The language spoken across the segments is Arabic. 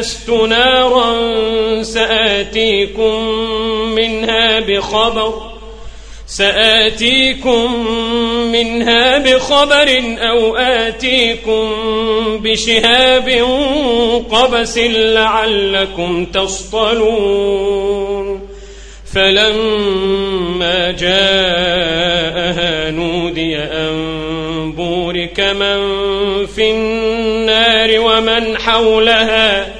آنست نارا سآتيكم منها بخبر سآتيكم منها بخبر أو آتيكم بشهاب قبس لعلكم تصطلون. فلما جاءها نودي أن بورك من في النار ومن حولها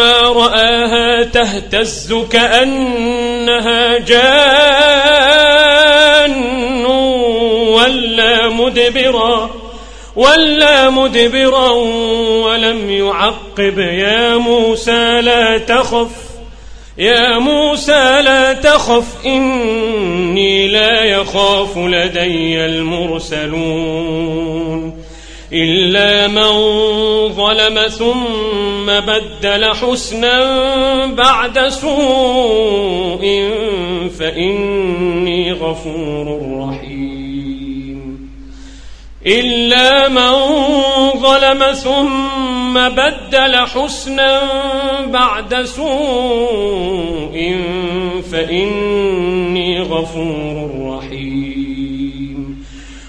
رآها تهتز كأنها جان ولا مدبرا ولا مدبرا ولم يعقب. يا موسى لا تخف يا موسى لا تخف إني لا يخاف لدي المرسلون. إلا من ظلم ثم بدل حسنا بعد سوء فإني غفور رحيم. إلا من ظلم ثم بدل حسنا بعد سوء فإني غفور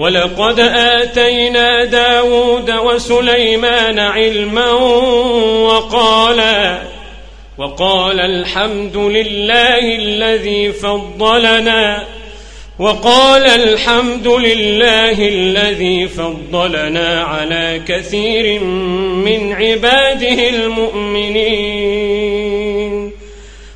ولقد آتينا داود وسليمان علما وقالا وقال الحمد لله الذي فضلنا وقال الحمد لله الذي فضلنا على كثير من عباده المؤمنين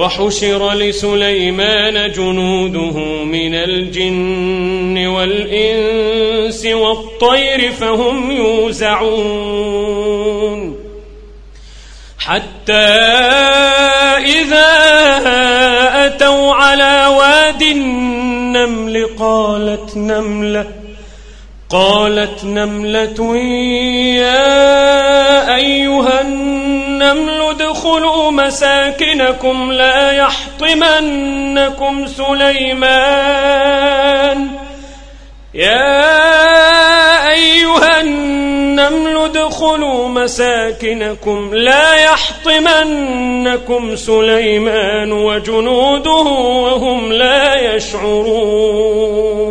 وحشر لسليمان جنوده من الجن والإنس والطير فهم يوزعون. حتى إذا أتوا على واد النمل قالت نملة قالت نملة يا أيها النمل ادخلوا مساكنكم لا يحطمنكم سليمان. يا أيها النمل ادخلوا مساكنكم لا يحطمنكم سليمان وجنوده وهم لا يشعرون.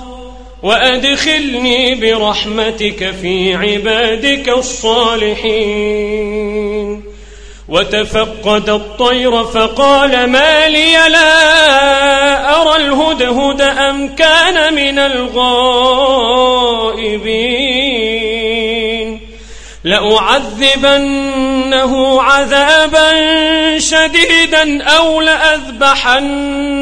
وأدخلني برحمتك في عبادك الصالحين. وتفقد الطير فقال ما لي لا أرى الهدهد أم كان من الغائبين. لأعذبنه عذابا شديدا أو لأذبحنه.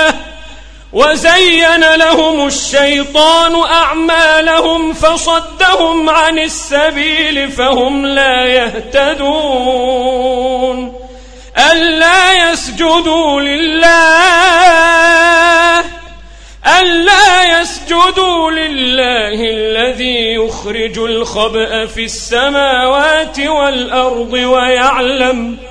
وزين لهم الشيطان أعمالهم فصدهم عن السبيل فهم لا يهتدون ألا يسجدوا لله ألا يسجدوا لله الذي يخرج الخبأ في السماوات والأرض ويعلم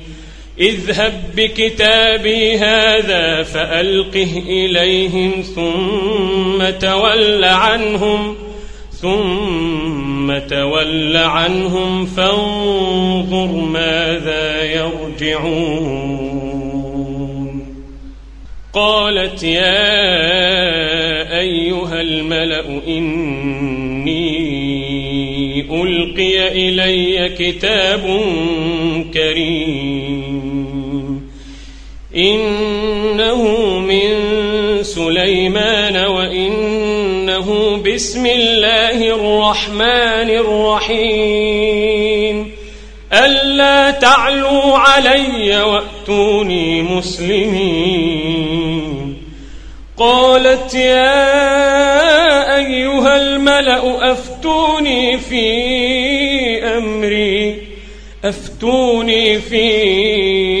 اذهب بكتابي هذا فألقه إليهم ثم تول عنهم ثم تول عنهم فانظر ماذا يرجعون. قالت يا أيها الملأ إني ألقي إلي كتاب كريم. إنه من سليمان وإنه بسم الله الرحمن الرحيم. ألا تعلوا علي وأتوني مسلمين. قالت يا أيها الملأ أفتوني في أمري أفتوني في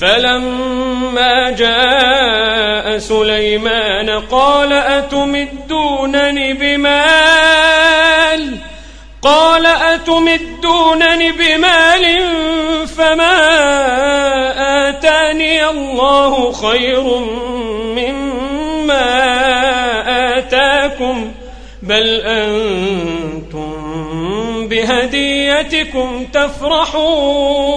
فلما جاء سليمان قال أتمدونني بمال؟ قال أتمدونني بمال فما آتاني الله خير مما آتاكم بل أنتم بهديتكم تفرحون.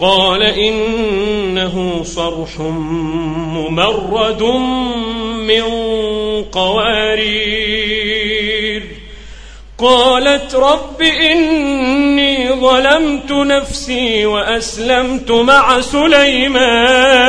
قال إنه صرح ممرد من قوارير. قالت رب إني ظلمت نفسي وأسلمت مع سليمان.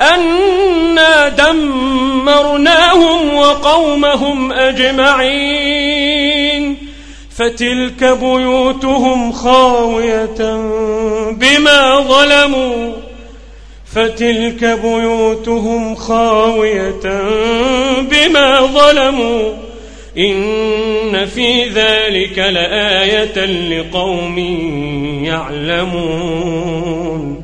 أنا دمرناهم وقومهم أجمعين فتلك بيوتهم خاوية بما ظلموا فتلك بيوتهم خاوية بما ظلموا إن في ذلك لآية لقوم يعلمون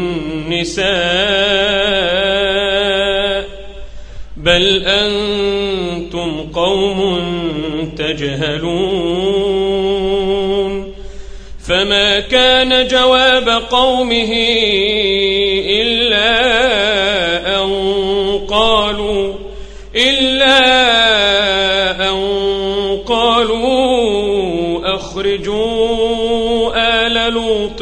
النساء بل أنتم قوم تجهلون فما كان جواب قومه إلا أن قالوا إلا أن قالوا أخرجوا آل لوط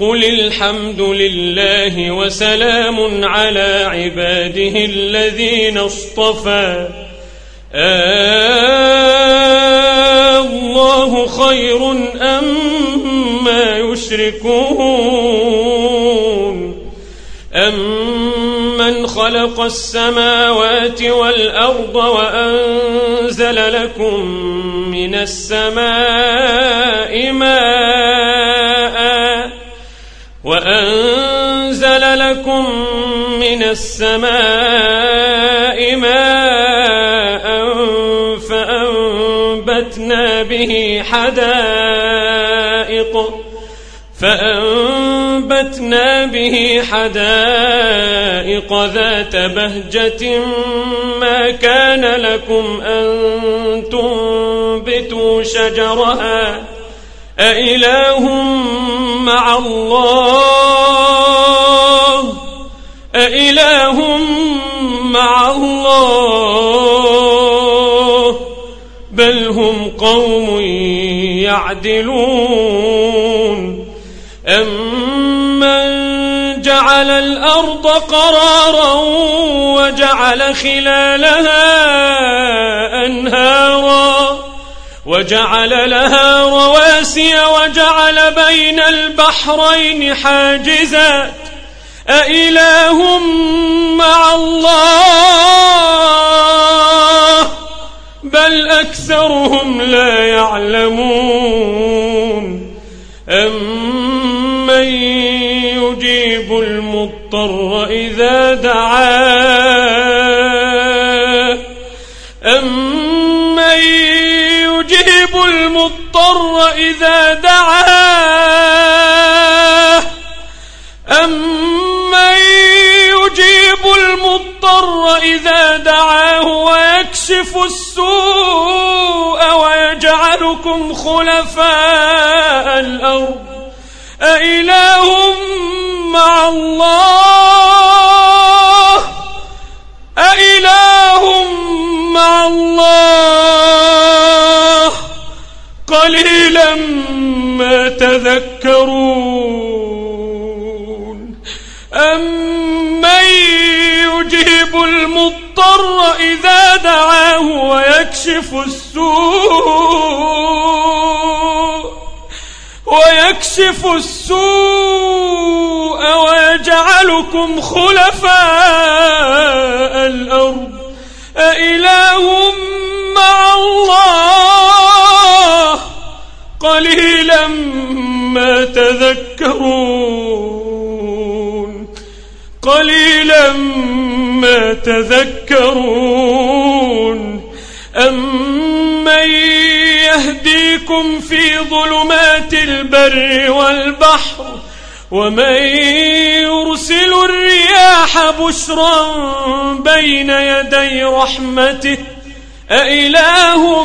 قل الحمد لله وسلام على عباده الذين اصطفى. آه الله خير أم ما يشركون أمن خلق السماوات والأرض وأنزل لكم من السماء ماء وأنزل لكم من السماء ماء فأنبتنا به حدائق فأنبتنا به حدائق ذات بهجة ما كان لكم أن تنبتوا شجرها. أإله مع الله. أإله مع الله. بل هم قوم يعدلون. أمن جعل الأرض قرارا وجعل خلالها أنهارا. وجعل لها رواسي وجعل بين البحرين حاجزات أإله مع الله؟ بل أكثرهم لا يعلمون. أمن يجيب المضطر إذا دعاه؟ أمن المضطر إذا دعاه. أمن يجيب المضطر إذا دعاه ويكشف السوء يجعلكم خلفاء الأرض. أإله مع الله. أإله مع الله. قليلا ما تذكرون. أمن يجيب المضطر إذا دعاه ويكشف السوء. ويكشف السوء ويجعلكم خلفاء الأرض. أإله مع الله؟ قليلا ما تذكرون. قليلا ما تذكرون. أمن يهديكم في ظلمات البر والبحر ومن يرسل الرياح بشرا بين يدي رحمته أإله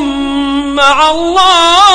مع الله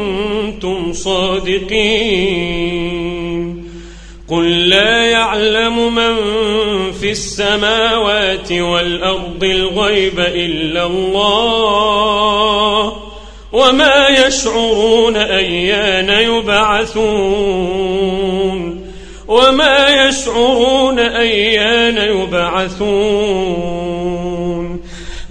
صادقين. قل لا يعلم من في السماوات والأرض الغيب إلا الله وما يشعرون أيان يبعثون وما يشعرون أيان يبعثون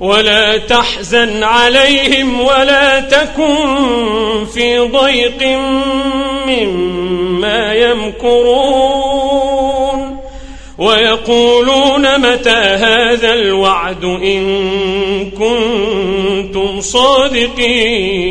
ولا تحزن عليهم ولا تكن في ضيق مما يمكرون. ويقولون متى هذا الوعد إن كنتم صادقين.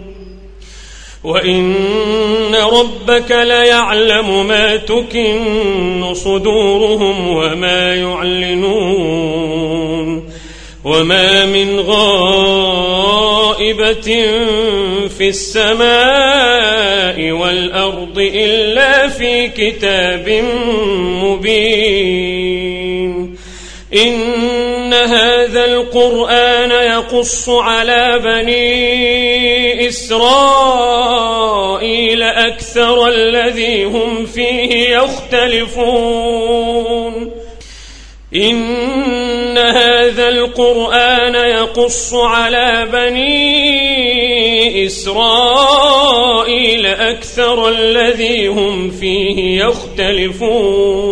وإن ربك ليعلم ما تكن صدورهم وما يعلنون وما من غائبة في السماء والأرض إلا في كتاب مبين إن هذا القرآن يقص على بني إسرائيل أكثر الذي هم فيه يختلفون. إن هذا القرآن يقص على بني إسرائيل أكثر الذي هم فيه يختلفون.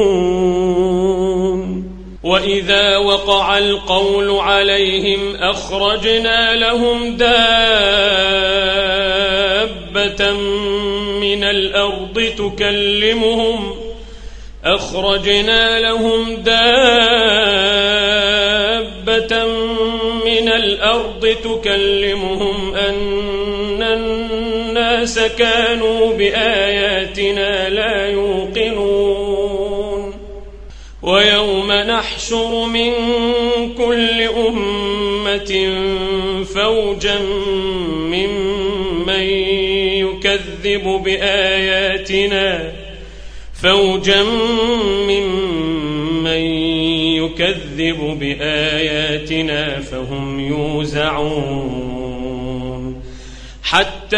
وإذا وقع القول عليهم أخرجنا لهم دابة من الأرض تكلمهم أخرجنا لهم دابة من الأرض تكلمهم أن الناس كانوا بآياتنا لا يوقنون ويوم نحشر من كل أمة فوجا ممن يكذب بآياتنا فوجا ممن يكذب بآياتنا فهم يوزعون. حتى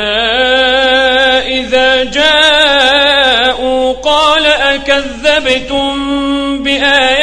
إذا جاءوا قال أكذبتم بآياتي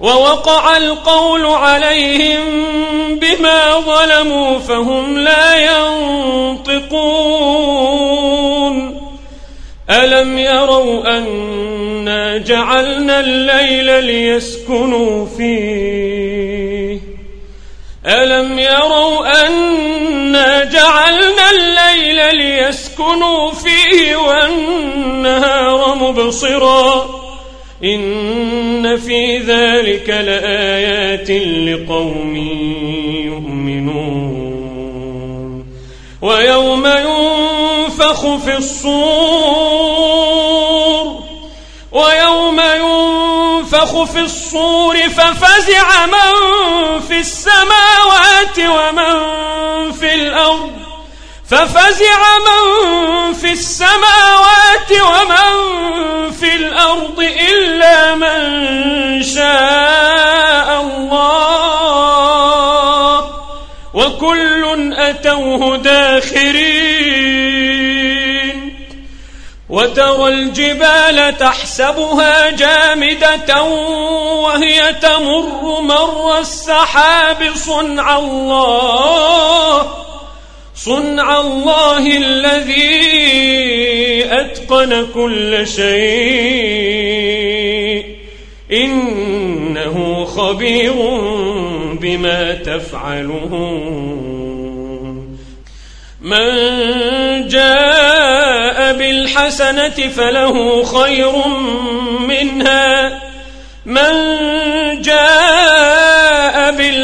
ووقع القول عليهم بما ظلموا فهم لا ينطقون. ألم يروا أنا جعلنا الليل ليسكنوا فيه؟ ألم يروا أنا جعلنا الليل ليسكنوا فيه والنهار مبصراً؟ إن في ذلك لآيات لقوم يؤمنون. ويوم ينفخ في الصور ويوم ينفخ في الصور ففزع من في السماوات ومن في الأرض. ففزع من في السماوات ومن في الأرض إلا من شاء الله. وكل أتوه داخرين. وترى الجبال تحسبها جامدة وهي تمر مر السحاب صنع الله. صنع الله الذي أتقن كل شيء. إنه خبير بما تفعلون من جاء بالحسنة فله خير منها. من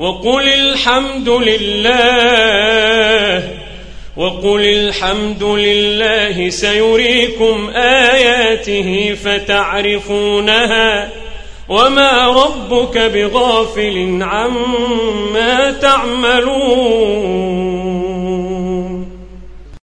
وقل الحمد لله وقل الحمد لله سيريكم آياته فتعرفونها وما ربك بغافل عما تعملون.